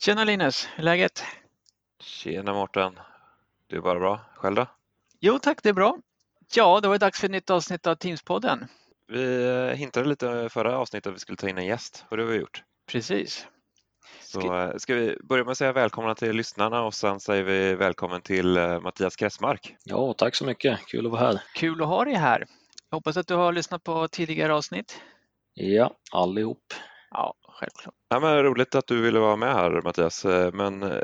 Tjena Linus, hur är läget? Tjena Mårten! Det är bara bra. Själv då? Jo tack, det är bra. Ja, det var dags för ett nytt avsnitt av Teams-podden. Vi eh, hintade lite förra avsnittet att vi skulle ta in en gäst och det har vi gjort. Precis. Så ska... ska vi börja med att säga välkomna till lyssnarna och sen säger vi välkommen till eh, Mattias Kressmark. Ja, tack så mycket. Kul att vara här. Kul att ha dig här. Jag hoppas att du har lyssnat på tidigare avsnitt. Ja, allihop. Ja, självklart. Ja, men roligt att du ville vara med här Mattias. Eh, men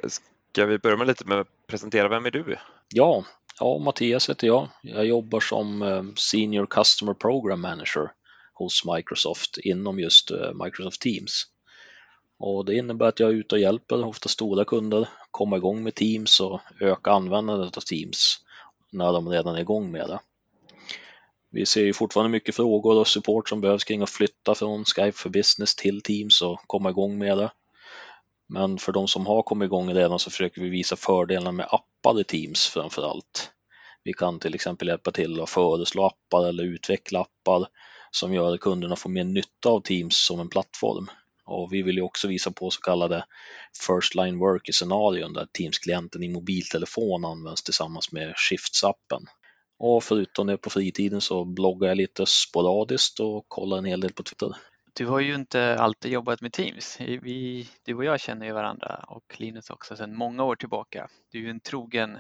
ska vi börja med lite med att presentera, vem är du? Ja, ja Mattias heter jag. Jag jobbar som Senior Customer Program Manager hos Microsoft inom just Microsoft Teams. Och det innebär att jag är ute och hjälper ofta stora kunder komma igång med Teams och öka användandet av Teams när de redan är igång med det. Vi ser ju fortfarande mycket frågor och support som behövs kring att flytta från Skype för Business till Teams och komma igång med det. Men för de som har kommit igång redan så försöker vi visa fördelarna med appar i Teams framför allt. Vi kan till exempel hjälpa till att föreslå appar eller utveckla appar som gör att kunderna får mer nytta av Teams som en plattform. Och vi vill ju också visa på så kallade First Line Work scenarion där Teams-klienten i mobiltelefon används tillsammans med Shifts-appen. Och förutom det på fritiden så bloggar jag lite sporadiskt och kollar en hel del på Twitter. Du har ju inte alltid jobbat med Teams. Vi, du och jag känner ju varandra och Linus också sedan många år tillbaka. Du är ju en trogen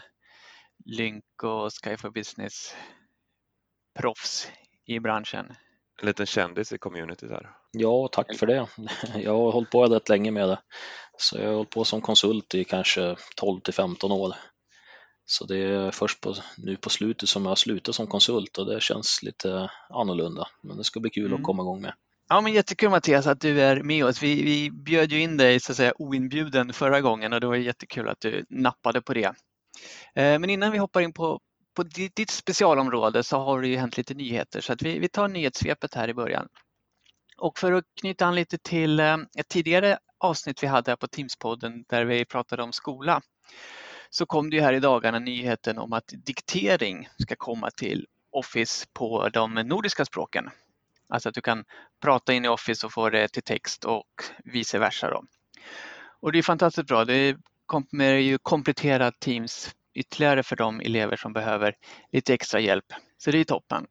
Lynk och Sky for Business proffs i branschen. En liten kändis i communityt här. Ja, tack för det. Jag har hållit på rätt länge med det. Så jag har hållit på som konsult i kanske 12 till 15 år. Så det är först på, nu på slutet som jag slutar som konsult och det känns lite annorlunda. Men det ska bli kul mm. att komma igång med. Ja, men jättekul Mattias att du är med oss. Vi, vi bjöd ju in dig så att säga oinbjuden förra gången och det var jättekul att du nappade på det. Eh, men innan vi hoppar in på, på ditt specialområde så har det ju hänt lite nyheter så att vi, vi tar nyhetssvepet här i början. Och för att knyta an lite till eh, ett tidigare avsnitt vi hade här på Teamspodden där vi pratade om skola så kom det ju här i dagarna nyheten om att diktering ska komma till Office på de nordiska språken. Alltså att du kan prata in i Office och få det till text och vice versa. Då. Och det är fantastiskt bra. Det kommer ju komplettera Teams ytterligare för de elever som behöver lite extra hjälp. Så det är toppen.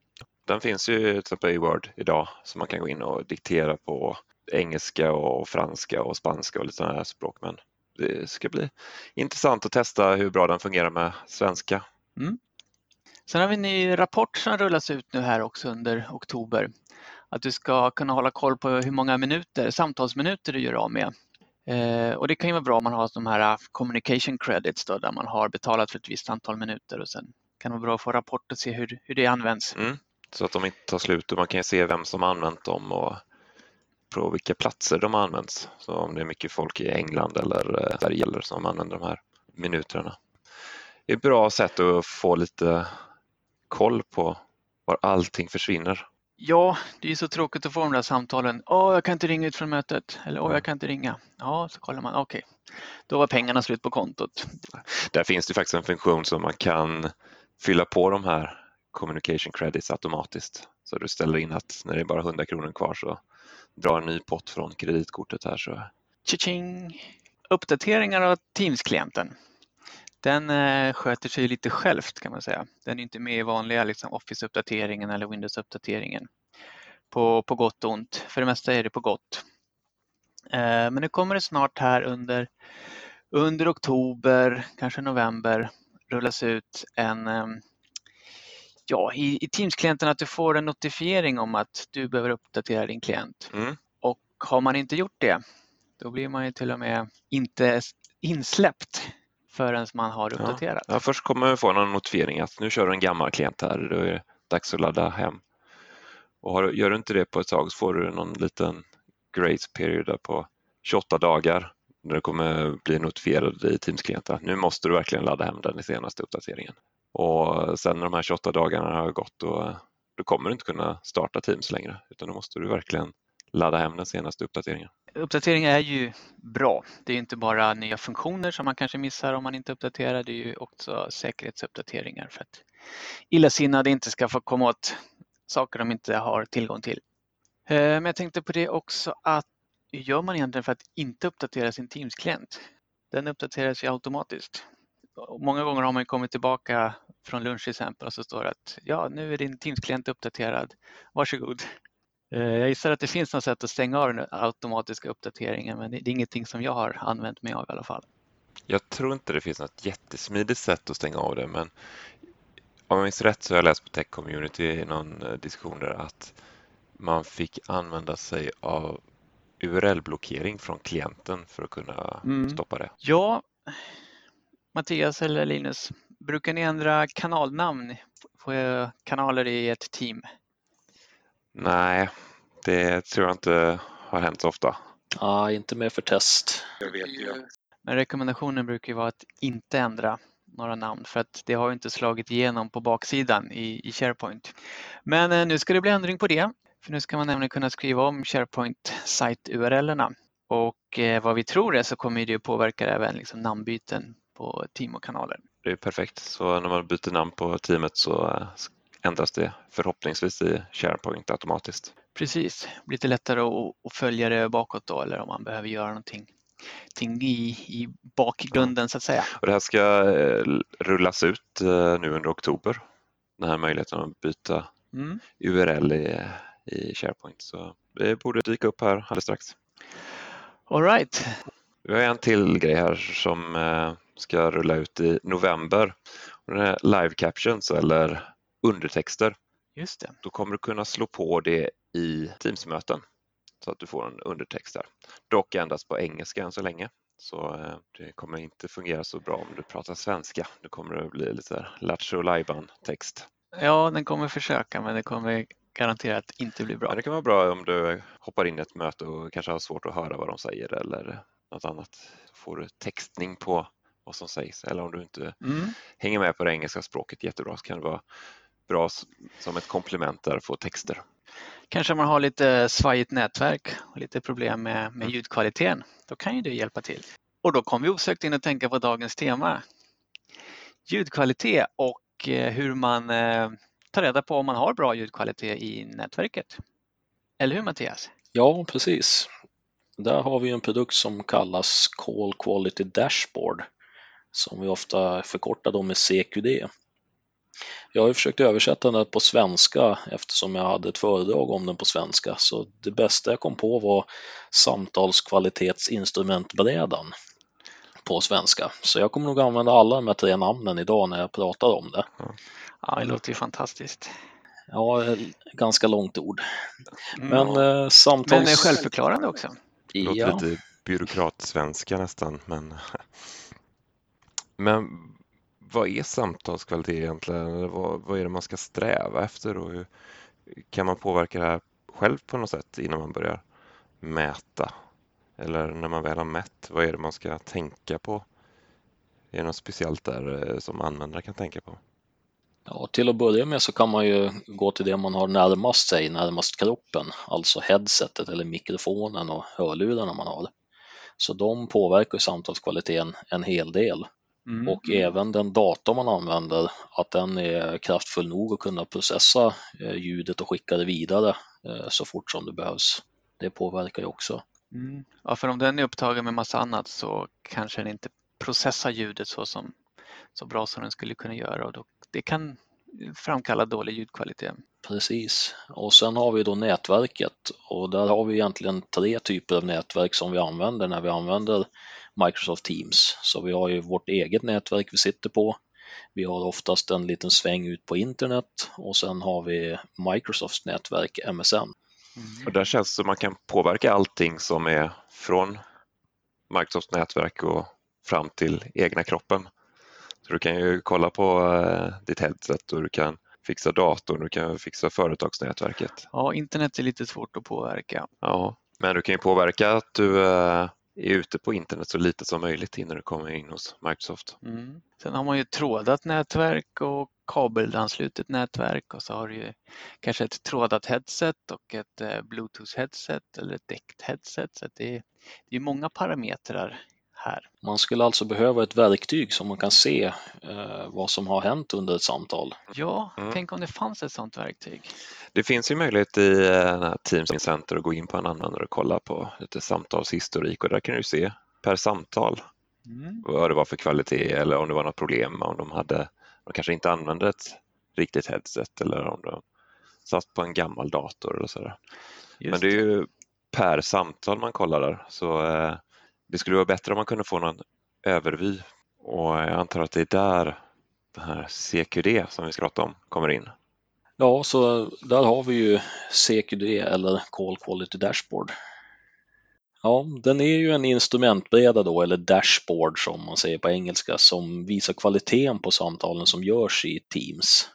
Den finns ju till exempel i Word idag så man kan gå in och diktera på engelska och franska och spanska och lite sådana här språk. Men det ska bli intressant att testa hur bra den fungerar med svenska. Mm. Sen har vi en ny rapport som rullas ut nu här också under oktober. Att du ska kunna hålla koll på hur många minuter, samtalsminuter du gör av med. Eh, och det kan ju vara bra om man har de här communication credits då, där man har betalat för ett visst antal minuter och sen kan det vara bra att få rapport och se hur, hur det används. Mm, så att de inte tar slut och man kan se vem som använt dem och på vilka platser de används. Så om det är mycket folk i England eller eh, Sverige eller som använder de här minuterna. Det är ett bra sätt att få lite koll på var allting försvinner. Ja, det är så tråkigt att få de där samtalen. Åh, jag kan inte ringa ut från mötet. Eller åh, jag kan inte ringa. Ja, så kollar man. Okej, okay. då var pengarna slut på kontot. Där finns det faktiskt en funktion som man kan fylla på de här communication credits automatiskt. Så du ställer in att när det är bara 100 kronor kvar så drar en ny pott från kreditkortet här. Så. Cha-ching! Uppdateringar av Teams-klienten. Den eh, sköter sig lite självt kan man säga. Den är inte med i vanliga liksom, Office-uppdateringen eller Windows-uppdateringen. På, på gott och ont. För det mesta är det på gott. Eh, men nu kommer det snart här under, under oktober, kanske november, rullas ut en eh, ja, i, i Teams-klienten att du får en notifiering om att du behöver uppdatera din klient. Mm. Och har man inte gjort det, då blir man ju till och med inte insläppt förrän man har uppdaterat. Ja, ja först kommer man få en notifiering att nu kör du en gammal klient här, då är det dags att ladda hem. Och har, gör du inte det på ett tag så får du någon liten grace period på 28 dagar när du kommer bli notifierad i Teams-klienten. Nu måste du verkligen ladda hem den i senaste uppdateringen. Och sen när de här 28 dagarna har gått då, då kommer du inte kunna starta Teams längre utan då måste du verkligen ladda hem den senaste uppdateringen. Uppdateringar är ju bra. Det är inte bara nya funktioner som man kanske missar om man inte uppdaterar. Det är ju också säkerhetsuppdateringar för att illasinnade inte ska få komma åt saker de inte har tillgång till. Eh, men jag tänkte på det också att hur gör man egentligen för att inte uppdatera sin Teams-klient? den uppdateras ju automatiskt. Många gånger har man kommit tillbaka från lunch till exempel och så står det att ja, nu är din Teams-klient uppdaterad. Varsågod. Eh, jag gissar att det finns något sätt att stänga av den automatiska uppdateringen men det är ingenting som jag har använt mig av i alla fall. Jag tror inte det finns något jättesmidigt sätt att stänga av det men om jag minns rätt så har jag läst på Tech Community i någon eh, diskussion där att man fick använda sig av URL-blockering från klienten för att kunna mm. stoppa det. Ja, Mattias eller Linus, brukar ni ändra kanalnamn på kanaler i ett team? Nej, det tror jag inte har hänt så ofta. Ja, inte mer för test. Jag vet ju. Men rekommendationen brukar vara att inte ändra några namn för att det har inte slagit igenom på baksidan i, i SharePoint. Men eh, nu ska det bli ändring på det. För nu ska man nämligen kunna skriva om SharePoint site-URLerna. Och eh, vad vi tror är så kommer det påverka även liksom namnbyten på team och kanaler. Det är perfekt, så när man byter namn på teamet så eh, ändras det förhoppningsvis i SharePoint automatiskt. Precis, lite lättare att följa det bakåt då eller om man behöver göra någonting i, i bakgrunden så att säga. Och det här ska eh, rullas ut eh, nu under oktober, den här möjligheten att byta mm. URL i, i SharePoint. Så det borde dyka upp här alldeles strax. All right. Vi har en till grej här som eh, ska rulla ut i november. Det är live captions eller undertexter. Just det. Då kommer du kunna slå på det i Teams-möten så att du får en undertext där. Dock endast på engelska än så länge. Så eh, det kommer inte fungera så bra om du pratar svenska. Det kommer att bli lite lattjo lajban text. Ja, den kommer försöka men det kommer garanterat inte bli bra. Ja, det kan vara bra om du hoppar in i ett möte och kanske har svårt att höra vad de säger eller något annat. Får du textning på vad som sägs eller om du inte mm. hänger med på det engelska språket jättebra så kan det vara bra som ett komplement där att få texter. Kanske man har lite svajigt nätverk och lite problem med, med mm. ljudkvaliteten. Då kan ju det hjälpa till. Och då kommer vi osökt in och tänka på dagens tema. Ljudkvalitet och eh, hur man eh, tar reda på om man har bra ljudkvalitet i nätverket. Eller hur Mattias? Ja, precis. Där har vi en produkt som kallas Call Quality Dashboard som vi ofta förkortar med CQD. Jag har försökt översätta den på svenska eftersom jag hade ett föredrag om den på svenska så det bästa jag kom på var samtalskvalitetsinstrumentbrädan på svenska. Så jag kommer nog använda alla de här tre namnen idag när jag pratar om det. Ja, det låter ju fantastiskt. Ja, ganska långt ord. Men mm. samtals... Men är självförklarande också. Det låter ja. lite byråkratsvenska nästan. Men, men vad är samtalskvalitet egentligen? Vad, vad är det man ska sträva efter och hur kan man påverka det här själv på något sätt innan man börjar mäta? Eller när man väl har mätt, vad är det man ska tänka på? Är det något speciellt där eh, som användare kan tänka på? Ja, till att börja med så kan man ju gå till det man har närmast sig, närmast kroppen, alltså headsetet eller mikrofonen och hörlurarna man har. Så de påverkar samtalskvaliteten en hel del. Mm. Och även den dator man använder, att den är kraftfull nog att kunna processa eh, ljudet och skicka det vidare eh, så fort som det behövs. Det påverkar ju också. Mm. Ja, för om den är upptagen med massa annat så kanske den inte processar ljudet så, som, så bra som den skulle kunna göra och då, det kan framkalla dålig ljudkvalitet. Precis, och sen har vi då nätverket och där har vi egentligen tre typer av nätverk som vi använder när vi använder Microsoft Teams. Så vi har ju vårt eget nätverk vi sitter på. Vi har oftast en liten sväng ut på internet och sen har vi Microsofts nätverk MSN. Mm. Och där känns det som man kan påverka allting som är från Microsofts nätverk och fram till egna kroppen. Så du kan ju kolla på eh, ditt headset och du kan fixa datorn, du kan fixa företagsnätverket. Ja, internet är lite svårt att påverka. Ja, men du kan ju påverka att du eh, är ute på internet så lite som möjligt innan du kommer in hos Microsoft. Mm. Sen har man ju trådat nätverk och kabelanslutet nätverk och så har du ju kanske ett trådat headset och ett eh, Bluetooth headset eller ett däckt headset. Så det är, det är många parametrar här. Man skulle alltså behöva ett verktyg som man kan se eh, vad som har hänt under ett samtal. Ja, mm. tänk om det fanns ett sådant verktyg. Det finns ju möjlighet i eh, Teams Center att gå in på en användare och kolla på lite samtalshistorik och där kan du se per samtal Mm. Vad det var för kvalitet eller om det var något problem, om de hade, de kanske inte använde ett riktigt headset eller om de satt på en gammal dator eller sådär. Men det är ju per samtal man kollar där så eh, det skulle vara bättre om man kunde få någon övervy och jag antar att det är där den här CQD som vi ska prata om kommer in. Ja, så där har vi ju CQD eller Call Quality Dashboard. Ja, den är ju en instrumentbräda då, eller dashboard som man säger på engelska, som visar kvaliteten på samtalen som görs i Teams.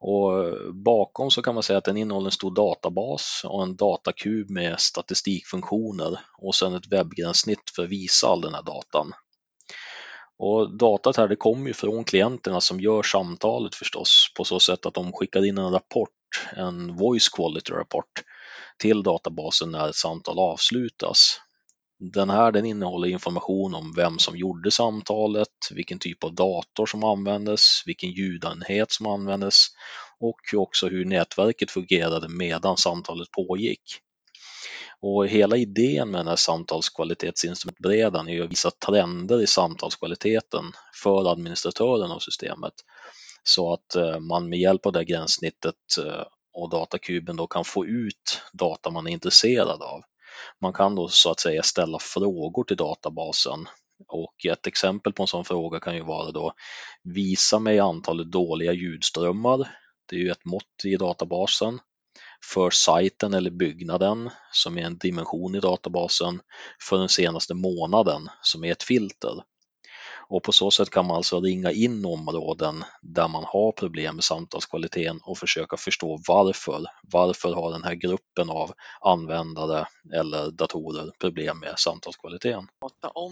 Och bakom så kan man säga att den innehåller en stor databas och en datakub med statistikfunktioner och sen ett webbgränssnitt för att visa all den här datan. Och datat här det kommer ju från klienterna som gör samtalet förstås på så sätt att de skickar in en rapport, en voice quality rapport till databasen när ett samtal avslutas. Den här den innehåller information om vem som gjorde samtalet, vilken typ av dator som användes, vilken ljudenhet som användes och också hur nätverket fungerade medan samtalet pågick. Och hela idén med den här samtalskvalitetsinstrumentbrädan är att visa trender i samtalskvaliteten för administratören av systemet så att eh, man med hjälp av det gränssnittet eh, och datakuben då kan få ut data man är intresserad av. Man kan då så att säga ställa frågor till databasen och ett exempel på en sån fråga kan ju vara då visa mig antalet dåliga ljudströmmar. Det är ju ett mått i databasen för sajten eller byggnaden som är en dimension i databasen för den senaste månaden som är ett filter. Och på så sätt kan man alltså ringa in områden där man har problem med samtalskvaliteten och försöka förstå varför. Varför har den här gruppen av användare eller datorer problem med samtalskvaliteten?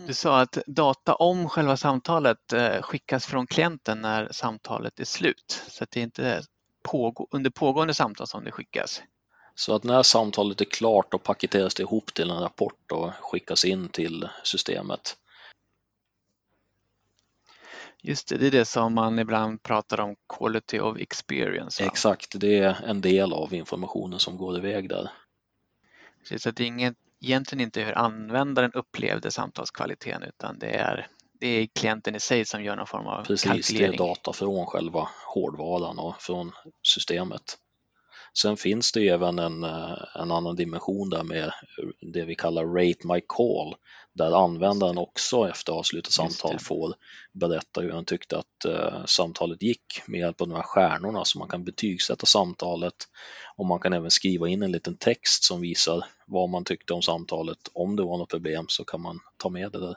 Du sa att data om själva samtalet eh, skickas från klienten när samtalet är slut. Så att det är inte pågå under pågående samtal som det skickas. Så att när samtalet är klart och paketeras det ihop till en rapport och skickas in till systemet. Just det, det är det som man ibland pratar om quality of experience. Va? Exakt, det är en del av informationen som går iväg där. Så det är inget, egentligen inte hur användaren upplevde samtalskvaliteten utan det är, det är klienten i sig som gör någon form av Precis, kalkylering. det är data från själva hårdvaran och från systemet. Sen finns det även en, eh, en annan dimension där med det vi kallar Rate My Call där användaren också efter avslutat samtal får berätta hur han tyckte att uh, samtalet gick med hjälp av de här stjärnorna så man kan betygsätta samtalet och man kan även skriva in en liten text som visar vad man tyckte om samtalet. Om det var något problem så kan man ta med det där.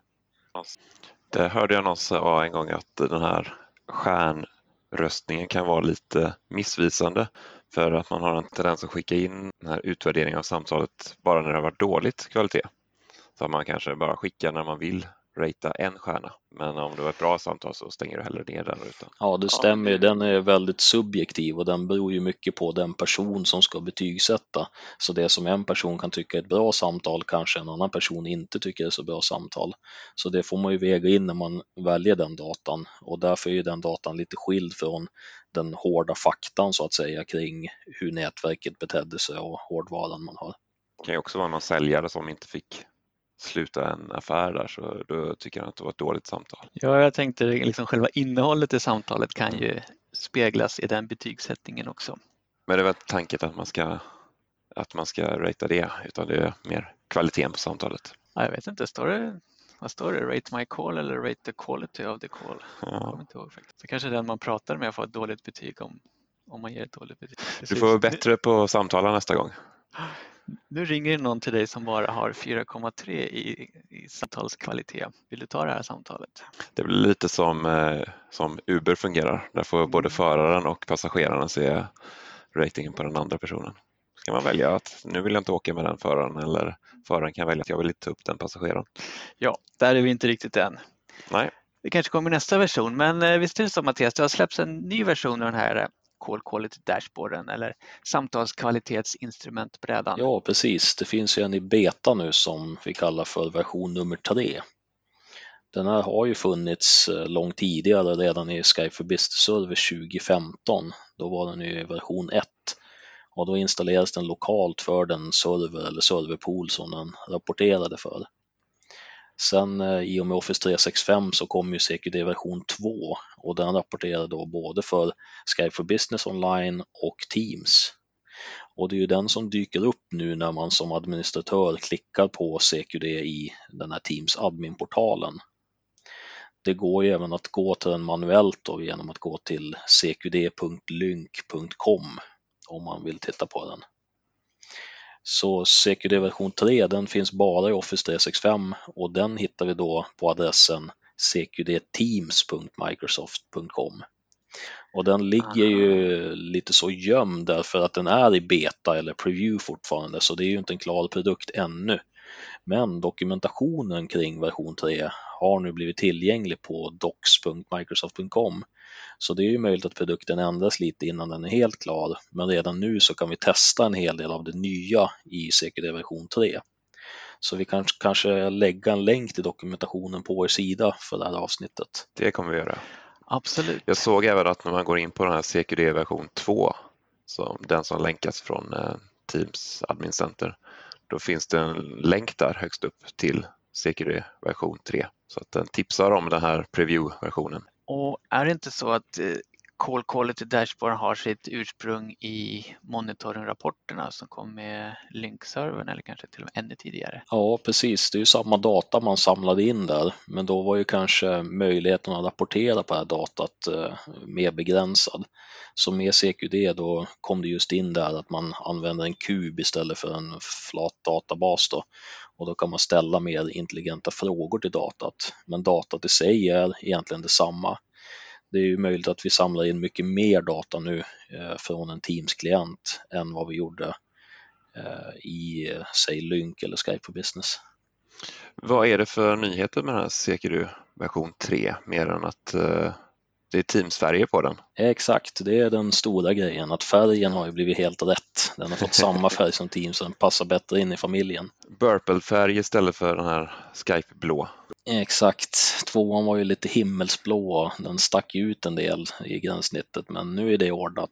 Det hörde jag någon säga en gång att den här stjärnröstningen kan vara lite missvisande för att man har en tendens att skicka in den här utvärderingen av samtalet bara när det har varit dåligt kvalitet. Så man kanske bara skickar när man vill ratea en stjärna. Men om det var ett bra samtal så stänger du hellre ner den rutan. Ja, det stämmer. Den är väldigt subjektiv och den beror ju mycket på den person som ska betygsätta. Så det som en person kan tycka är ett bra samtal kanske en annan person inte tycker är så bra samtal. Så det får man ju väga in när man väljer den datan och därför är den datan lite skild från den hårda faktan så att säga kring hur nätverket betedde sig och hårdvaran man har. Det kan ju också vara någon säljare som inte fick sluta en affär där så då tycker han att det var ett dåligt samtal. Ja, jag tänkte liksom själva innehållet i samtalet kan ju speglas i den betygssättningen också. Men det var tanken att man ska att man ska ratea det utan det är mer kvaliteten på samtalet. Ja, jag vet inte, står det, vad står det? Rate my call eller rate the quality of the call? Ja. inte ihåg faktiskt. Så kanske den man pratar med får ett dåligt betyg om, om man ger ett dåligt betyg. Du får vara bättre på att samtala nästa gång. Nu ringer någon till dig som bara har 4,3 i, i samtalskvalitet. Vill du ta det här samtalet? Det blir lite som, eh, som Uber fungerar. Där får både mm. föraren och passageraren se ratingen på den andra personen. Ska man välja att nu vill jag inte åka med den föraren eller föraren kan välja att jag vill inte ta upp den passageraren. Ja, där är vi inte riktigt än. Nej. Det kanske kommer nästa version, men eh, visst är det så Mattias, det har släppts en ny version av den här Call Quality Dashboarden eller samtalskvalitetsinstrumentbrädan. Ja, precis. Det finns ju en i beta nu som vi kallar för version nummer tre. Den här har ju funnits eh, långt tidigare, redan i Skype for Business Server 2015. Då var den i version 1 och då installeras den lokalt för den server eller serverpool som den rapporterade för. Sen eh, i och med Office 365 så kom ju CQD version 2 och den rapporterar då både för Skype for Business Online och Teams. Och det är ju den som dyker upp nu när man som administratör klickar på CQD i den här Teams adminportalen. Det går ju även att gå till den manuellt då genom att gå till cqd.lynk.com om man vill titta på den. Så CQD version 3 den finns bara i Office 365 och den hittar vi då på adressen cqdteams.microsoft.com. Och den ligger ju lite så gömd därför att den är i beta eller preview fortfarande så det är ju inte en klar produkt ännu. Men dokumentationen kring version 3 har nu blivit tillgänglig på docs.microsoft.com. Så det är ju möjligt att produkten ändras lite innan den är helt klar, men redan nu så kan vi testa en hel del av det nya i CQD version 3. Så vi kan kanske lägga en länk till dokumentationen på vår sida för det här avsnittet. Det kommer vi göra. Absolut. Jag såg även att när man går in på den här CQD version 2, så den som länkas från eh, Teams Admin Center, då finns det en länk där högst upp till CQD version 3. Så att den tipsar om den här preview-versionen. Och är det inte så att eh, Call Quality Dashboard har sitt ursprung i monitoringrapporterna som kom med Link-servern eller kanske till och med ännu tidigare? Ja, precis. Det är ju samma data man samlade in där, men då var ju kanske möjligheten att rapportera på det här datat eh, mer begränsad. Så med CQD då kom det just in där att man använder en kub istället för en flat databas då. Och då kan man ställa mer intelligenta frågor till datat. Men datat i sig är egentligen detsamma det är ju möjligt att vi samlar in mycket mer data nu eh, från en Teams-klient än vad vi gjorde eh, i, eh, säg Lync eller Skype for Business. Vad är det för nyheter med den här CQD version 3 mer än att eh, det är Teams-färger på den? Exakt, det är den stora grejen att färgen har ju blivit helt rätt. Den har fått samma färg som Teams och den passar bättre in i familjen. Burple-färg istället för den här Skype-blå. Exakt, tvåan var ju lite himmelsblå den stack ut en del i gränssnittet men nu är det ordnat.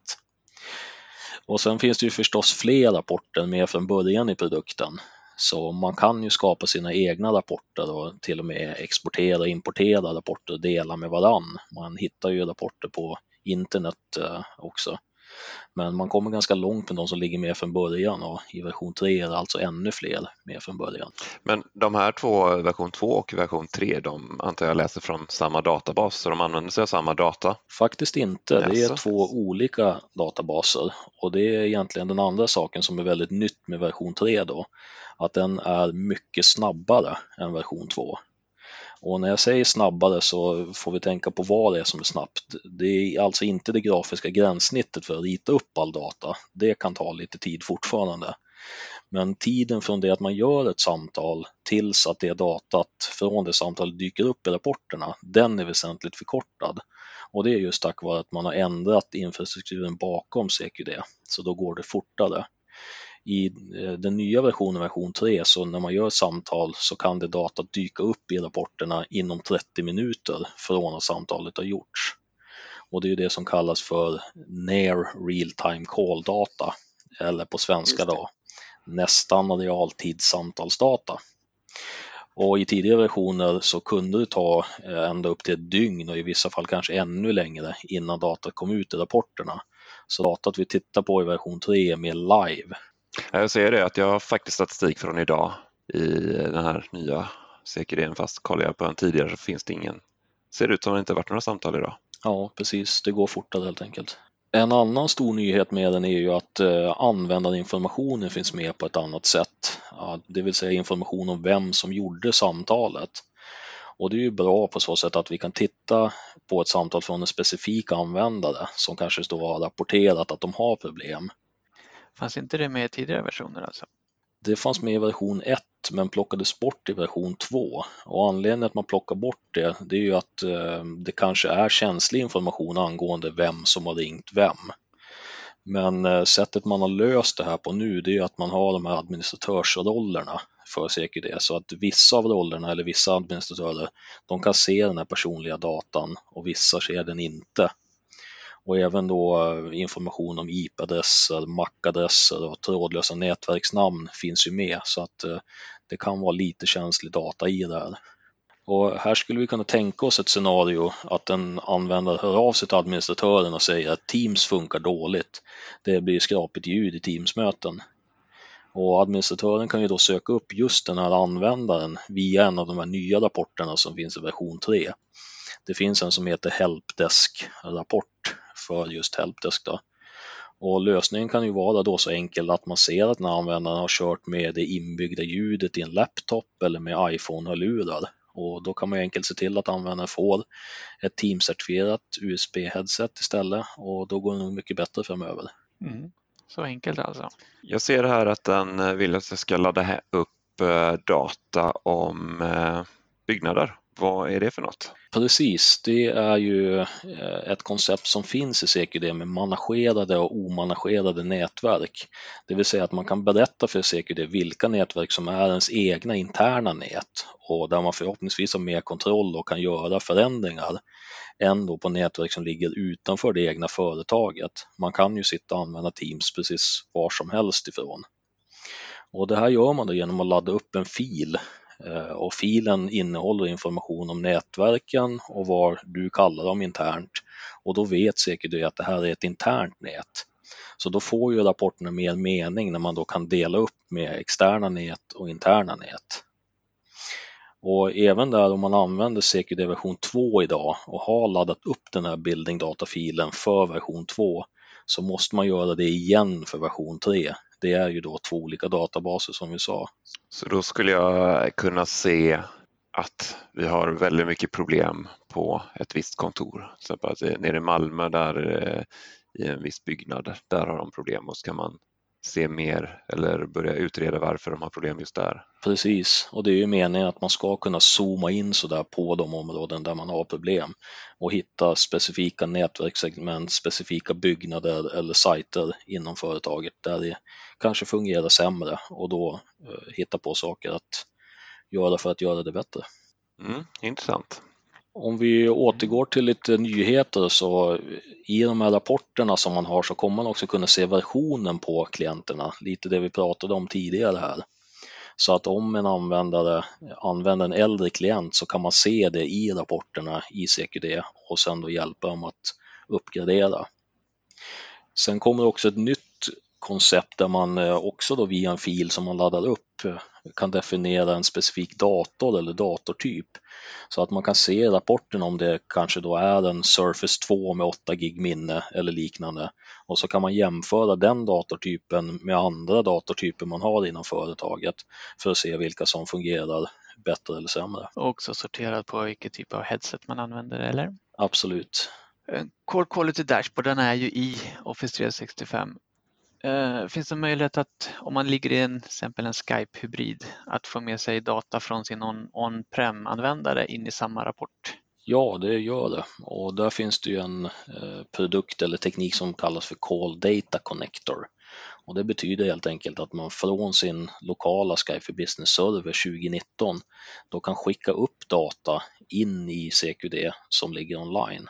Och sen finns det ju förstås fler rapporter med från början i produkten. Så man kan ju skapa sina egna rapporter och till och med exportera och importera rapporter och dela med varann. Man hittar ju rapporter på internet eh, också. Men man kommer ganska långt med de som ligger med från början och i version 3 är det alltså ännu fler med från början. Men de här två, version 2 och version 3, de antar jag läser från samma databas så de använder sig av samma data? Faktiskt inte, det är två olika databaser och det är egentligen den andra saken som är väldigt nytt med version 3 då, att den är mycket snabbare än version 2. Och när jag säger snabbare så får vi tänka på vad det är som är snabbt. Det är alltså inte det grafiska gränssnittet för att rita upp all data. Det kan ta lite tid fortfarande. Men tiden från det att man gör ett samtal tills att det datat från det samtalet dyker upp i rapporterna, den är väsentligt förkortad. Och det är just tack vare att man har ändrat infrastrukturen bakom CQD, så då går det fortare i eh, den nya versionen, version 3, så när man gör samtal så kan det datat dyka upp i rapporterna inom 30 minuter från att samtalet har gjorts. Och det är det som kallas för Near Real Time Call Data, eller på svenska då nästan realtidssamtalsdata. Och i tidigare versioner så kunde det ta eh, ända upp till ett dygn och i vissa fall kanske ännu längre innan datat kom ut i rapporterna. Så datat vi tittar på i version 3 är mer live jag ser det att jag har faktiskt statistik från idag i den här nya säkerheten fast kollar jag på den tidigare så finns det ingen. Ser det ut som det inte varit några samtal idag. Ja, precis. Det går fortare helt enkelt. En annan stor nyhet med den är ju att eh, användarinformationen finns med på ett annat sätt. Det vill säga information om vem som gjorde samtalet. Och det är ju bra på så sätt att vi kan titta på ett samtal från en specifik användare som kanske då har rapporterat att de har problem. Fanns inte det med i tidigare versioner alltså? Det fanns med i version 1 men plockades bort i version 2 och anledningen att man plockar bort det, det är ju att eh, det kanske är känslig information angående vem som har ringt vem. Men eh, sättet man har löst det här på nu, det är att man har de här administratörsrollerna för CQD så att vissa av rollerna eller vissa administratörer, de kan se den här personliga datan och vissa ser den inte och även då eh, information om IP-adresser, MAC-adresser och trådlösa nätverksnamn finns ju med så att eh, det kan vara lite känslig data i det här. Och här skulle vi kunna tänka oss ett scenario att en användare hör av sig till administratören och säger att Teams funkar dåligt. Det blir skrapigt ljud i Teams-möten. Och administratören kan ju då söka upp just den här användaren via en av de här nya rapporterna som finns i version 3. Det finns en som heter Helpdesk-rapport för just Helpdesk. Då. Och lösningen kan ju vara då så enkel att man ser att den här användaren har kört med det inbyggda ljudet i en laptop eller med iPhone-hörlurar. Och då kan man enkelt se till att användaren får ett Teams-certifierat USB-headset istället och då går det nog mycket bättre framöver. Mm. Så enkelt alltså. Jag ser här att den vill att jag ska ladda upp eh, data om eh, byggnader. Vad är det för något? Precis, det är ju eh, ett koncept som finns i CQD med managerade och omanagerade nätverk. Det vill säga att man kan berätta för CQD vilka nätverk som är ens egna interna nät och där man förhoppningsvis har mer kontroll och kan göra förändringar än då på nätverk som ligger utanför det egna företaget. Man kan ju sitta och använda Teams precis var som helst ifrån. Och det här gör man då genom att ladda upp en fil Eh, och filen innehåller information om nätverken och vad du kallar dem internt och då vet säkert du att det här är ett internt nät. Så då får ju rapporterna mer mening när man då kan dela upp med externa nät och interna nät. Och även där om man använder CQD version 2 idag och har laddat upp den här building data-filen för version 2 så måste man göra det igen för version 3. Det är ju då två olika databaser som vi sa. Så då skulle jag kunna se att vi har väldigt mycket problem på ett visst kontor. Till exempel eh, nere i Malmö där eh, i en viss byggnad, där har de problem och så kan man se mer eller börja utreda varför de har problem just där. Precis, och det är ju meningen att man ska kunna zooma in sådär på de områden där man har problem och hitta specifika nätverkssegment, specifika byggnader eller sajter inom företaget där det kanske fungerar sämre och då eh, hitta på saker att göra för att göra det bättre. Mm, intressant. Om vi återgår till lite nyheter så i de här rapporterna som man har så kommer man också kunna se versionen på klienterna, lite det vi pratade om tidigare här. Så att om en användare använder en äldre klient så kan man se det i rapporterna i CQD och sen då hjälpa dem att uppgradera. Sen kommer också ett nytt koncept där man eh, också då via en fil som man laddar upp kan definiera en specifik dator eller datortyp. Så att man kan se i rapporten om det kanske då är en Surface 2 med 8 gig minne eller liknande. Och så kan man jämföra den datortypen med andra datortyper man har inom företaget för att se vilka som fungerar bättre eller sämre. Och också sorterat på vilken typ av headset man använder eller? Absolut. Core Quality Dashboard den är ju i Office 365 Eh, finns det möjlighet att om man ligger i en, exempel en Skype-hybrid att få med sig data från sin on-prem-användare in i samma rapport? Ja, det gör det och där finns det ju en eh, produkt eller teknik som kallas för Call Data Connector. Och det betyder helt enkelt att man från sin lokala Skype for Business-server 2019 då kan skicka upp data in i CQD som ligger online.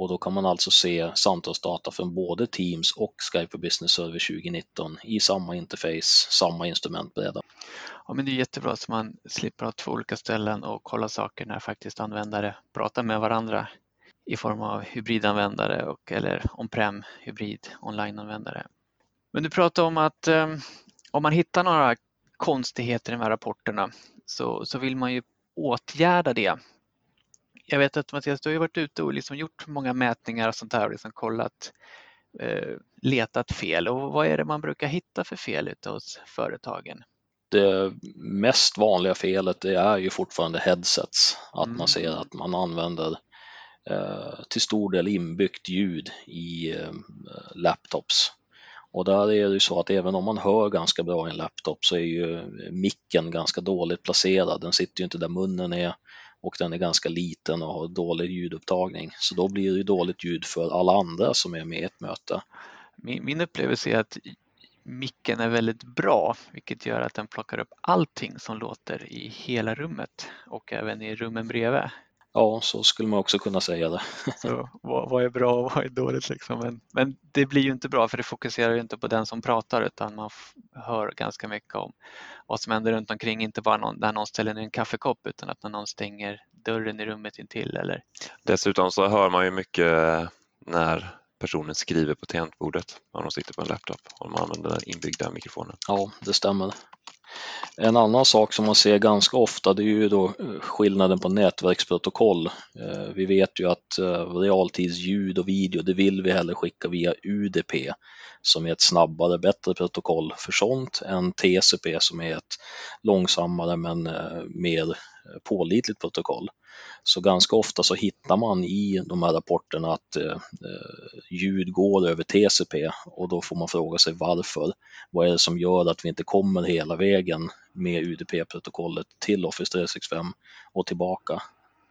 Och då kan man alltså se samtalsdata från både Teams och Skype for Business Server 2019 i samma interface, samma instrumentbräda. Ja, men det är jättebra så man slipper ha två olika ställen och kolla saker när faktiskt användare pratar med varandra i form av hybridanvändare och eller on-prem hybrid online-användare. Men du pratade om att eh, om man hittar några konstigheter i de här rapporterna så, så vill man ju åtgärda det jag vet att Mattias, du har varit ute och liksom gjort många mätningar och sånt här och liksom kollat, eh, letat fel. Och vad är det man brukar hitta för fel ute hos företagen? Det mest vanliga felet det är ju fortfarande headsets, att mm. man ser att man använder eh, till stor del inbyggt ljud i eh, laptops. Och där är det ju så att även om man hör ganska bra i en laptop så är ju micken ganska dåligt placerad. Den sitter ju inte där munnen är och den är ganska liten och har dålig ljudupptagning. Så då blir det dåligt ljud för alla andra som är med i ett möte. Min, min upplevelse är att micken är väldigt bra, vilket gör att den plockar upp allting som låter i hela rummet och även i rummen bredvid. Ja, så skulle man också kunna säga det. Så vad, vad är bra och vad är dåligt liksom. Men, men, det blir ju inte bra för det fokuserar ju inte på den som pratar utan man hör ganska mycket om vad som händer runt omkring, inte bara någon, när någon ställer ner en kaffekopp utan att när någon stänger dörren i rummet intill eller. Dessutom så hör man ju mycket när personen skriver på tangentbordet om de sitter på en laptop och de använder den inbyggda mikrofonen. Ja, det stämmer. En annan sak som man ser ganska ofta det är ju då eh, skillnaden på nätverksprotokoll. Eh, vi vet ju att eh, realtidsljud och video det vill vi hellre skicka via UDP som är ett snabbare, bättre protokoll för sånt än TCP som är ett långsammare men mer pålitligt protokoll. Så ganska ofta så hittar man i de här rapporterna att eh, eh ljud går över TCP och då får man fråga sig varför. Vad är det som gör att vi inte kommer hela vägen med UDP-protokollet till Office 365 och tillbaka?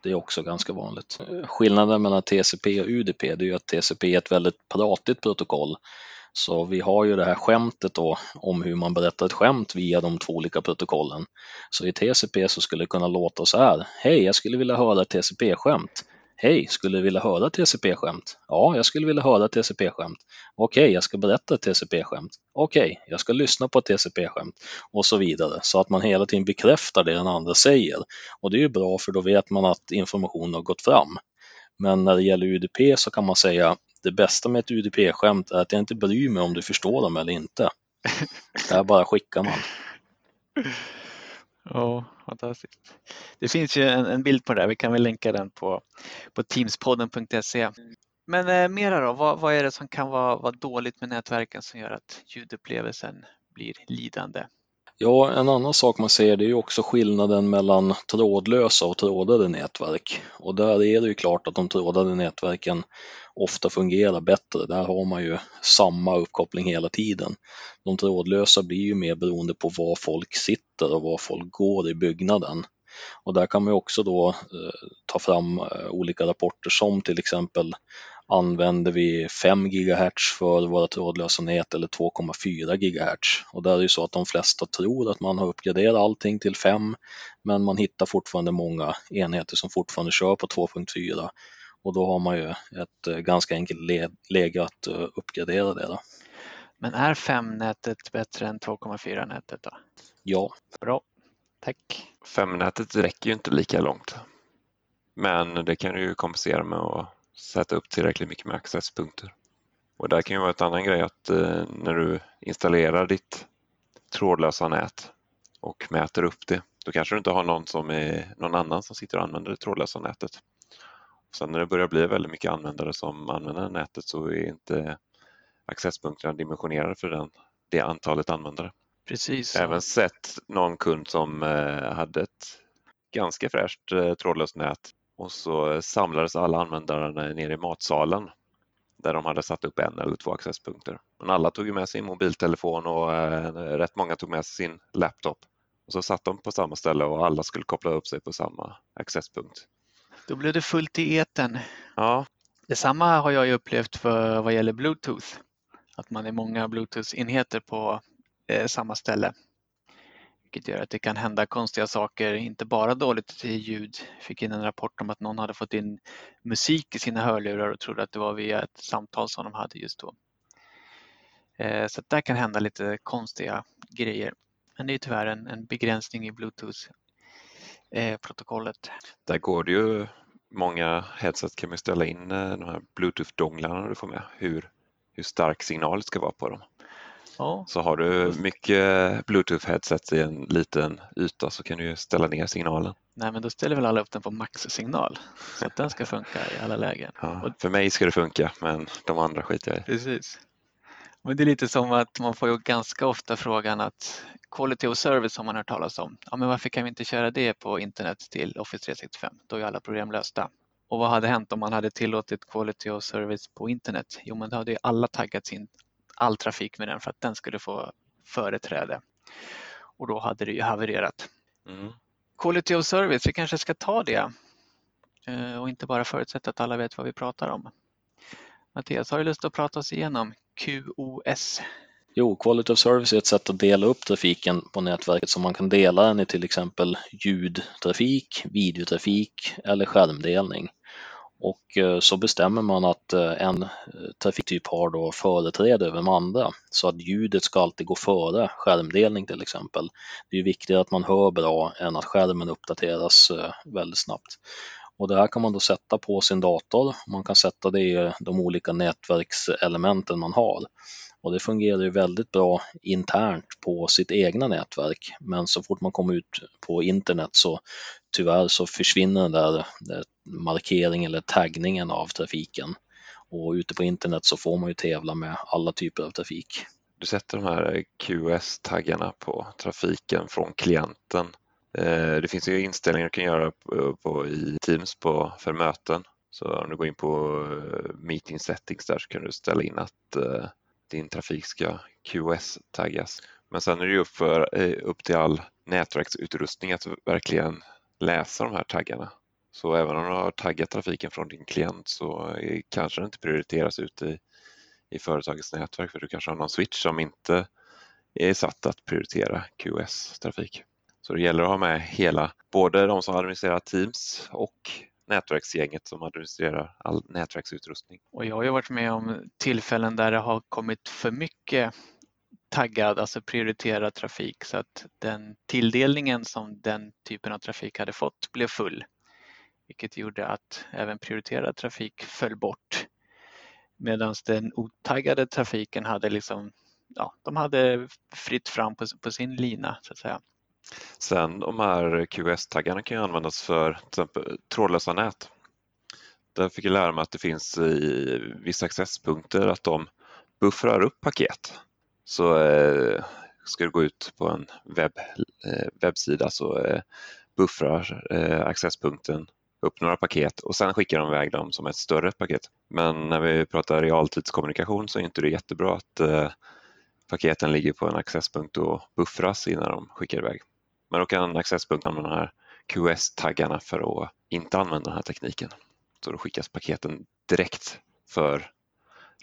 Det är också ganska vanligt. Eh, skillnaden mellan TCP och UDP det är ju att TCP är ett väldigt pratigt protokoll så vi har ju det här skämtet då om hur man berättar ett skämt via de två olika protokollen. Så i TCP så skulle det kunna låta så här. Hej, jag skulle vilja höra ett TCP-skämt. Hej, skulle du vilja höra TCP-skämt? Ja, jag skulle vilja höra TCP-skämt. Okej, okay, jag ska berätta ett TCP-skämt. Okej, okay, jag ska lyssna på ett TCP-skämt och så vidare så att man hela tiden bekräftar det den andra säger. Och det är ju bra för då vet man att informationen har gått fram. Men när det gäller UDP så kan man säga det bästa med ett UDP-skämt är att jag inte bryr mig om du förstår dem eller inte. Det här bara skickar man. Ja, fantastiskt. Det finns ju en, en, bild på det här, vi kan väl länka den på, på teamspodden.se. Men eh, mera då, vad, vad, är det som kan vara, vara dåligt med nätverken som gör att ljudupplevelsen blir lidande? Ja, en annan sak man ser det är ju också skillnaden mellan trådlösa och trådade nätverk. Och där är det ju klart att de trådade nätverken ofta fungerar bättre. Där har man ju samma uppkoppling hela tiden. De trådlösa blir ju mer beroende på var folk sitter och var folk går i byggnaden. Och där kan man också då eh, ta fram eh, olika rapporter som till exempel använder vi 5 GHz för våra trådlösa nät eller 2,4 GHz. Och där är det så att de flesta tror att man har uppgraderat allting till 5 men man hittar fortfarande många enheter som fortfarande kör på 2.4 och då har man ju ett eh, ganska enkelt läge att eh, uppgradera det. Då. Men är 5-nätet bättre än 2,4-nätet då? Ja. Bra, tack. 5-nätet räcker ju inte lika långt. Men det kan du ju kompensera med att sätta upp tillräckligt mycket med accesspunkter. Och där kan ju vara ett annan grej att eh, när du installerar ditt trådlösa nät och mäter upp det, då kanske du inte har någon, som är, någon annan som sitter och använder det trådlösa nätet. Sen när det börjar bli väldigt mycket användare som använder nätet så är inte accesspunkterna dimensionerade för den, det antalet användare. Precis. Även sett någon kund som eh, hade ett ganska fräscht eh, trådlöst nät och så samlades alla användare nere i matsalen där de hade satt upp en eller två accesspunkter. Men alla tog med sin mobiltelefon och eh, rätt många tog med sin laptop. Och så satt de på samma ställe och alla skulle koppla upp sig på samma accesspunkt. Då blev det fullt i eten. Ja. Detsamma har jag upplevt för vad gäller Bluetooth. Att man är många Bluetooth-enheter på eh, samma ställe. Vilket gör att det kan hända konstiga saker, inte bara dåligt ljud. Jag fick in en rapport om att någon hade fått in musik i sina hörlurar och trodde att det var via ett samtal som de hade just då. Eh, så där kan hända lite konstiga grejer. Men det är tyvärr en, en begränsning i Bluetooth eh, protokollet. Där går det ju många headset kan man ställa in eh, de här Bluetooth-donglarna du får med, hur, hur stark signal ska vara på dem. Ja. Så har du mycket Bluetooth-headset i en liten yta så kan du ställa ner signalen. Nej, men då ställer väl alla upp den på maxsignal så att den ska funka i alla lägen. Ja, för mig ska det funka, men de andra skiter jag i. Precis. Men det är lite som att man får ju ganska ofta frågan att Quality of Service har man hört talas om. Ja, men varför kan vi inte köra det på internet till Office 365? Då är alla problem lösta. Och vad hade hänt om man hade tillåtit Quality of Service på internet? Jo, men då hade ju alla taggat in all trafik med den för att den skulle få företräde. Och då hade det ju havererat. Mm. Quality of Service, vi kanske ska ta det eh, och inte bara förutsätta att alla vet vad vi pratar om. Mattias, har du lust att prata oss igenom QoS? Jo, Quality of Service är ett sätt att dela upp trafiken på nätverket så man kan dela den i till exempel ljudtrafik, videotrafik eller skärmdelning. Och eh, så bestämmer man att eh, en eh, trafiktyp har då företräde över de andra så att ljudet ska alltid gå före skärmdelning till exempel. Det är viktigare att man hör bra än att skärmen uppdateras väldigt snabbt. Och det här kan man då sätta på sin dator. Man kan sätta det i de olika nätverkselementen man har. Och det fungerar ju väldigt bra internt på sitt egna nätverk. Men så fort man kommer ut på internet så tyvärr så försvinner den där, där markeringen eller taggningen av trafiken. Och ute på internet så får man ju tävla med alla typer av trafik. Du sätter de här QS-taggarna på trafiken från klienten Eh, det finns ju inställningar du kan göra på, eh, på, i Teams på, för möten. Så om du går in på eh, meeting settings där så kan du ställa in att uh, din trafik ska QoS-taggas. Men sen är det ju upp, för, upp till all nätverksutrustning att verkligen läsa de här taggarna. Så även om du har taggat trafiken från din klient så kanske den inte prioriteras ute i, i företagets nätverk för du kanske har någon switch som inte är satt att prioritera QoS-trafik. Så det gäller att ha med hela, både de som administrerar Teams och nätverksgänget som administrerar all nätverksutrustning. Och jag har ju varit med om tillfällen där det har kommit för mycket taggad, alltså prioriterad trafik så att den tilldelningen som den typen av trafik hade fått blev full. Vilket gjorde att även prioriterad trafik föll bort. Medan den otaggade trafiken hade liksom, ja, de hade fritt fram på, på sin lina så att säga. Sen de här QS-taggarna kan ju användas för till exempel trådlösa nät. Där fick jag lära mig att det finns i vissa accesspunkter att de buffrar upp paket. Så eh, ska du gå ut på en webb, eh, webbsida så eh, buffrar eh, accesspunkten upp några paket och sen skickar de iväg dem som ett större paket. Men när vi pratar realtidskommunikation så är inte det jättebra att eh, paketen ligger på en accesspunkt och buffras innan de skickar iväg. Men då kan accesspunkten använda de här QS-taggarna för att inte använda den här tekniken. Så då skickas paketen direkt för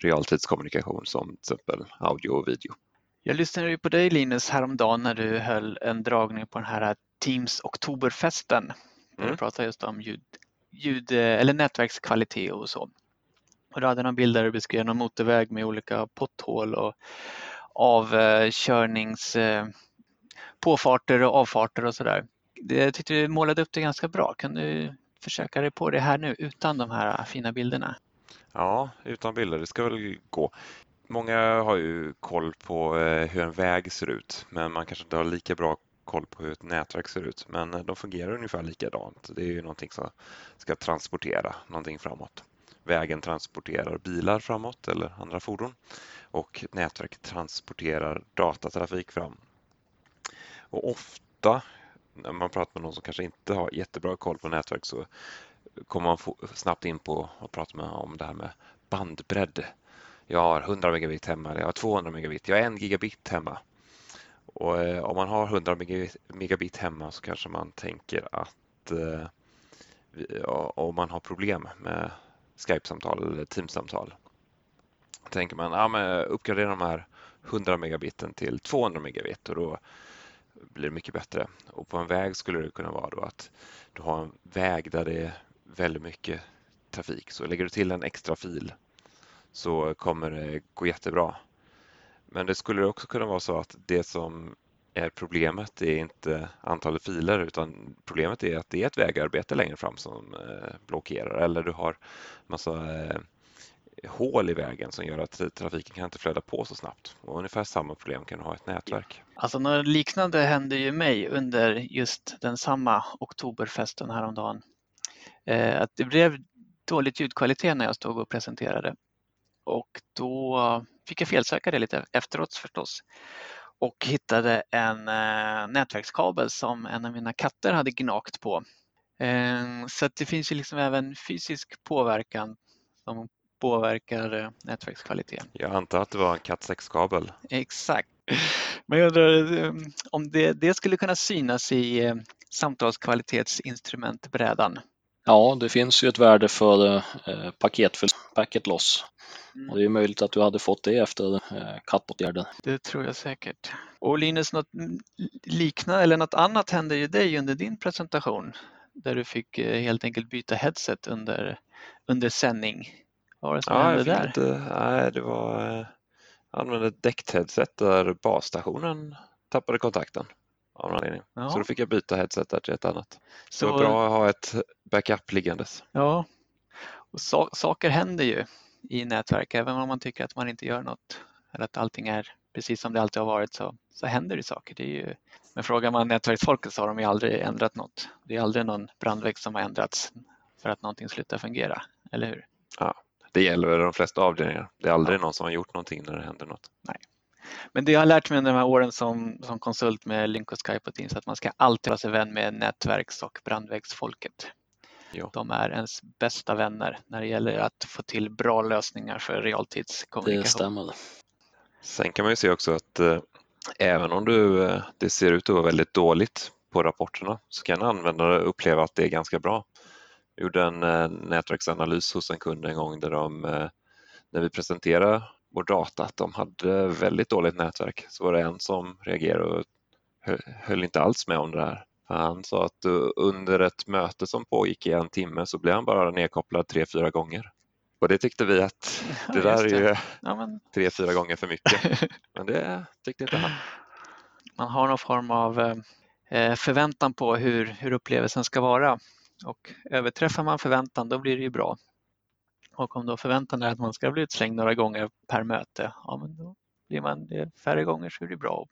realtidskommunikation som till exempel audio och video. Jag lyssnade ju på dig Linus häromdagen när du höll en dragning på den här Teams Oktoberfesten. Mm. Du pratade just om ljud, ljud eller nätverkskvalitet och så. Och du hade några bilder där du beskrev någon motorväg med olika potthål och avkörnings påfarter och avfarter och sådär. Jag tyckte du målade upp det ganska bra. Kan du försöka dig på det här nu utan de här fina bilderna? Ja, utan bilder, det ska väl gå. Många har ju koll på eh, hur en väg ser ut, men man kanske inte har lika bra koll på hur ett nätverk ser ut. Men eh, de fungerar ungefär likadant. Det är ju någonting som ska transportera någonting framåt. Vägen transporterar bilar framåt eller andra fordon och nätverket transporterar datatrafik fram och ofta när man pratar med någon som kanske inte har jättebra koll på nätverk så kommer man snabbt in på att prata med om det här med bandbredd. Jag har 100 megabit hemma, eller jag har 200 megabit, jag har 1 gigabit hemma. Och eh, om man har 100 megabit hemma så kanske man tänker att eh, om man har problem med Skype-samtal eller Teams-samtal tänker man ja, men uppgradera de här 100 megabiten till 200 megabit och då blir mycket bättre. Och på en väg skulle det kunna vara då att du har en väg där det är väldigt mycket trafik. Så lägger du till en extra fil så kommer det gå jättebra. Men det skulle också kunna vara så att det som är problemet är inte antalet filer utan problemet är att det är ett vägarbete längre fram som eh, blockerar eller du har massa eh, hål i vägen som gör att trafiken kan inte flöda på så snabbt. Och ungefär samma problem kan du ha i ett nätverk. Alltså något liknande hände ju mig under just den samma oktoberfesten häromdagen. Eh, att det blev dåligt ljudkvalitet när jag stod och presenterade. Och då fick jag felsöka det lite efteråt förstås och hittade en eh, nätverkskabel som en av mina katter hade gnagt på. Eh, så det finns ju liksom även fysisk påverkan som påverkar eh, nätverkskvaliteten. Jag antar att det var en Cat 6-kabel. Exakt. Men jag undrar eh, om det, det skulle kunna synas i eh, samtalskvalitetsinstrumentbrädan. Ja, det finns ju ett värde för eh, paketföl packet loss. Mm. Och det är möjligt att du hade fått det efter eh, kattåtgärden. Det tror jag säkert. Och Linus, något liknande eller något annat hände ju dig under din presentation där du fick eh, helt enkelt byta headset under, under sändning. Vad var det som Ja, hände där? lite, nej, det var, eh, jag använde ett däckt headset där basstationen tappade kontakten av någon anledning. Ja. Så då fick jag byta headset där till ett annat. Så Så, det var bra att ha ett backup liggandes. Ja, och sa- saker händer ju i nätverk även om man tycker att man inte gör något eller att allting är precis som det alltid har varit så, så händer det saker. Det ju, men frågar man nätverksfolket så har de ju aldrig ändrat något. Det är aldrig någon brandvägg som har ändrats för att någonting slutar fungera, eller hur? Det gäller väl de flesta avdelningar. Det är aldrig någon som har gjort någonting när det händer något. Men det jag har lärt mig under de här åren som, som konsult med Link och Skype och Teams att man ska alltid vara sig vän med nätverks och brandväggsfolket. Ja. De är ens bästa vänner när det gäller att få till bra lösningar för Det realtidskommunikation. stämmer. Sen kan man ju se också att eh, även om du, eh, det ser ut att vara väldigt dåligt på rapporterna så kan användare uppleva att det är ganska bra. Jag gjorde en eh, nätverksanalys hos en kund en gång där de, eh, när vi presenterade vår data, att de hade väldigt dåligt nätverk, så var det en som reagerade och hö- höll inte alls med om det här. Han sa att eh, under ett möte som pågick i en timme så blev han bara nedkopplad tre, fyra gånger. Och det tyckte vi att det där just är ju Ja, men tre, fyra gånger för mycket. Men det tyckte inte han. man har någon form av eh, eh, förväntan på hur, hur upplevelsen ska vara. Och överträffar man förväntan då blir det ju bra. Och om då förväntan är att man ska bli utslängd några gånger per möte, ja men då blir man det färre gånger så är det bra.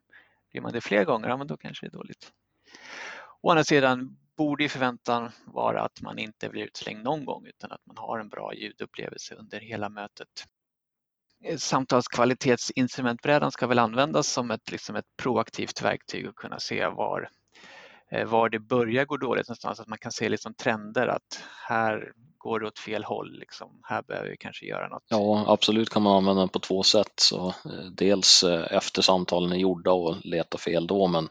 Blir man det fler gånger, ja men då kanske det är dåligt. Å andra sidan borde ju förväntan vara att man inte blir utslängd någon gång utan att man har en bra ljudupplevelse under hela mötet. Eh, samtalskvalitetsinstrumentbrädan ska väl användas som ett, liksom ett proaktivt verktyg och kunna se var, Eh, var det börjar gå dåligt någonstans, att man kan se liksom trender att här går det åt fel håll, liksom. här behöver vi kanske göra något. Ja, absolut kan man använda den på två sätt. Så, eh, dels eh, efter samtalen är gjorda och leta fel då, men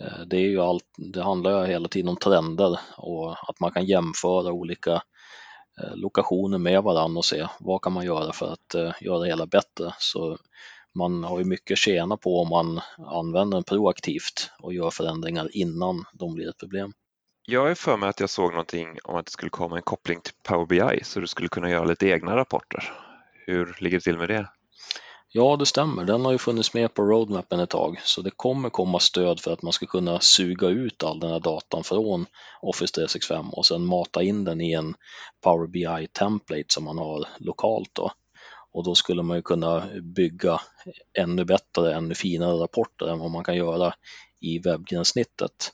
eh, det, är ju allt, det handlar ju hela tiden om trender och att man kan jämföra olika eh, lokationer med varandra och se vad kan man göra för att eh, göra det hela bättre. Så man har ju mycket att tjäna på om man använder den proaktivt och gör förändringar innan de blir ett problem. Jag är för mig att jag såg någonting om att det skulle komma en koppling till Power BI så du skulle kunna göra lite egna rapporter. Hur ligger det till med det? Ja, det stämmer. Den har ju funnits med på roadmappen ett tag, så det kommer komma stöd för att man ska kunna suga ut all den här datan från Office 365 och sen mata in den i en Power BI-template som man har lokalt. Då. Och då skulle man ju kunna bygga ännu bättre, ännu finare rapporter än vad man kan göra i webbgränssnittet.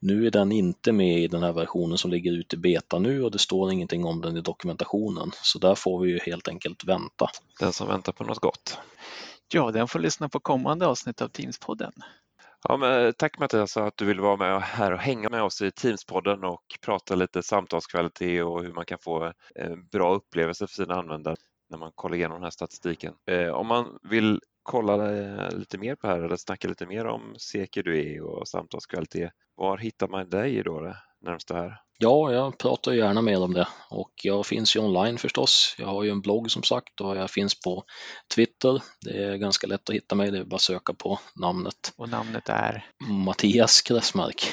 Nu är den inte med i den här versionen som ligger ute i beta nu och det står ingenting om den i dokumentationen, så där får vi ju helt enkelt vänta. Den som väntar på något gott. Ja, den får lyssna på kommande avsnitt av Teams-podden. Ja, men tack Mattias att du vill vara med här och hänga med oss i Teams-podden och prata lite samtalskvalitet och hur man kan få en bra upplevelse för sina användare när man kollar igenom den här statistiken. Eh, Om man vill kolla eh, lite mer på det här eller snacka lite mer om CQDE och samtalskvalitet, var hittar man dig då det närmsta här? Ja, jag pratar gärna med om det och jag finns ju online förstås. Jag har ju en blogg som sagt och jag finns på Twitter. Det är ganska lätt att hitta mig, det är bara att söka på namnet Och namnet är Mattias Kressmark.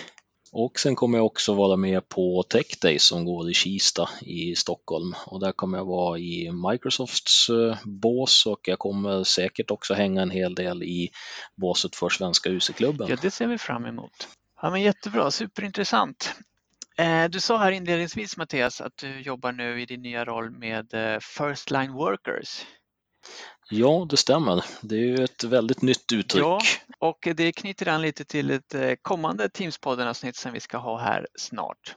Och sen kommer jag också vara med på Tech Day som går i Kista i Stockholm och där kommer jag vara i Microsofts eh, bås och jag kommer säkert också hänga en hel del i båset för Svenska UC-klubben. Ja, det ser vi fram emot. Ja, men jättebra, superintressant. Eh, du sa här inledningsvis Mattias att du jobbar nu i din nya roll med eh, First Line Workers. Ja, det stämmer. Det är ju ett väldigt nytt uttryck. Ja, och det knyter an lite till ett eh, kommande Teams-podden-avsnitt som vi ska ha här snart.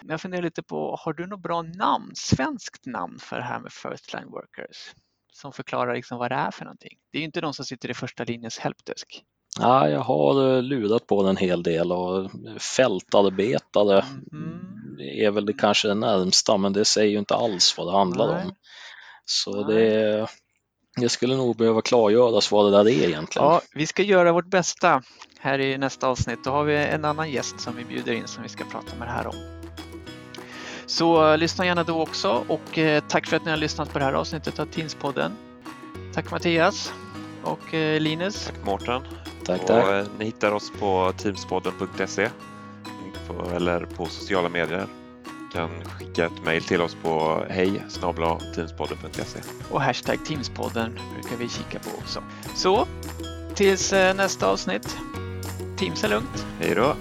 Men jag funderar lite på, har du något bra namn, svenskt namn för det här med First Line Workers? Som förklarar liksom vad det är för någonting. Det är ju inte de som sitter i första linjens helpdesk. Ja, jag har eh, lurat på den en hel del och fältarbetare Mm. är väl det kanske det närmsta, men det säger ju inte alls vad det handlar Nej. om. Så Nej. det, det skulle nog behöva klargöras vad det där är egentligen. Ja, vi ska göra vårt bästa här i nästa avsnitt. Då har vi en annan gäst som vi bjuder in som vi ska prata med det här om. Så uh, lyssna gärna då också och uh, tack för att ni har lyssnat på det här avsnittet av Teamspodden. Tack Mattias och uh, Linus. Tack Mårten. Tack, och, tack. Ni hittar oss på teamspodden.se eller på sociala medier. Kan skicka ett mejl till oss på hej teamspodden.se. Och hashtag Teamspodden brukar vi kika på också. Så tills nästa avsnitt. Teams är lugnt. Hej då!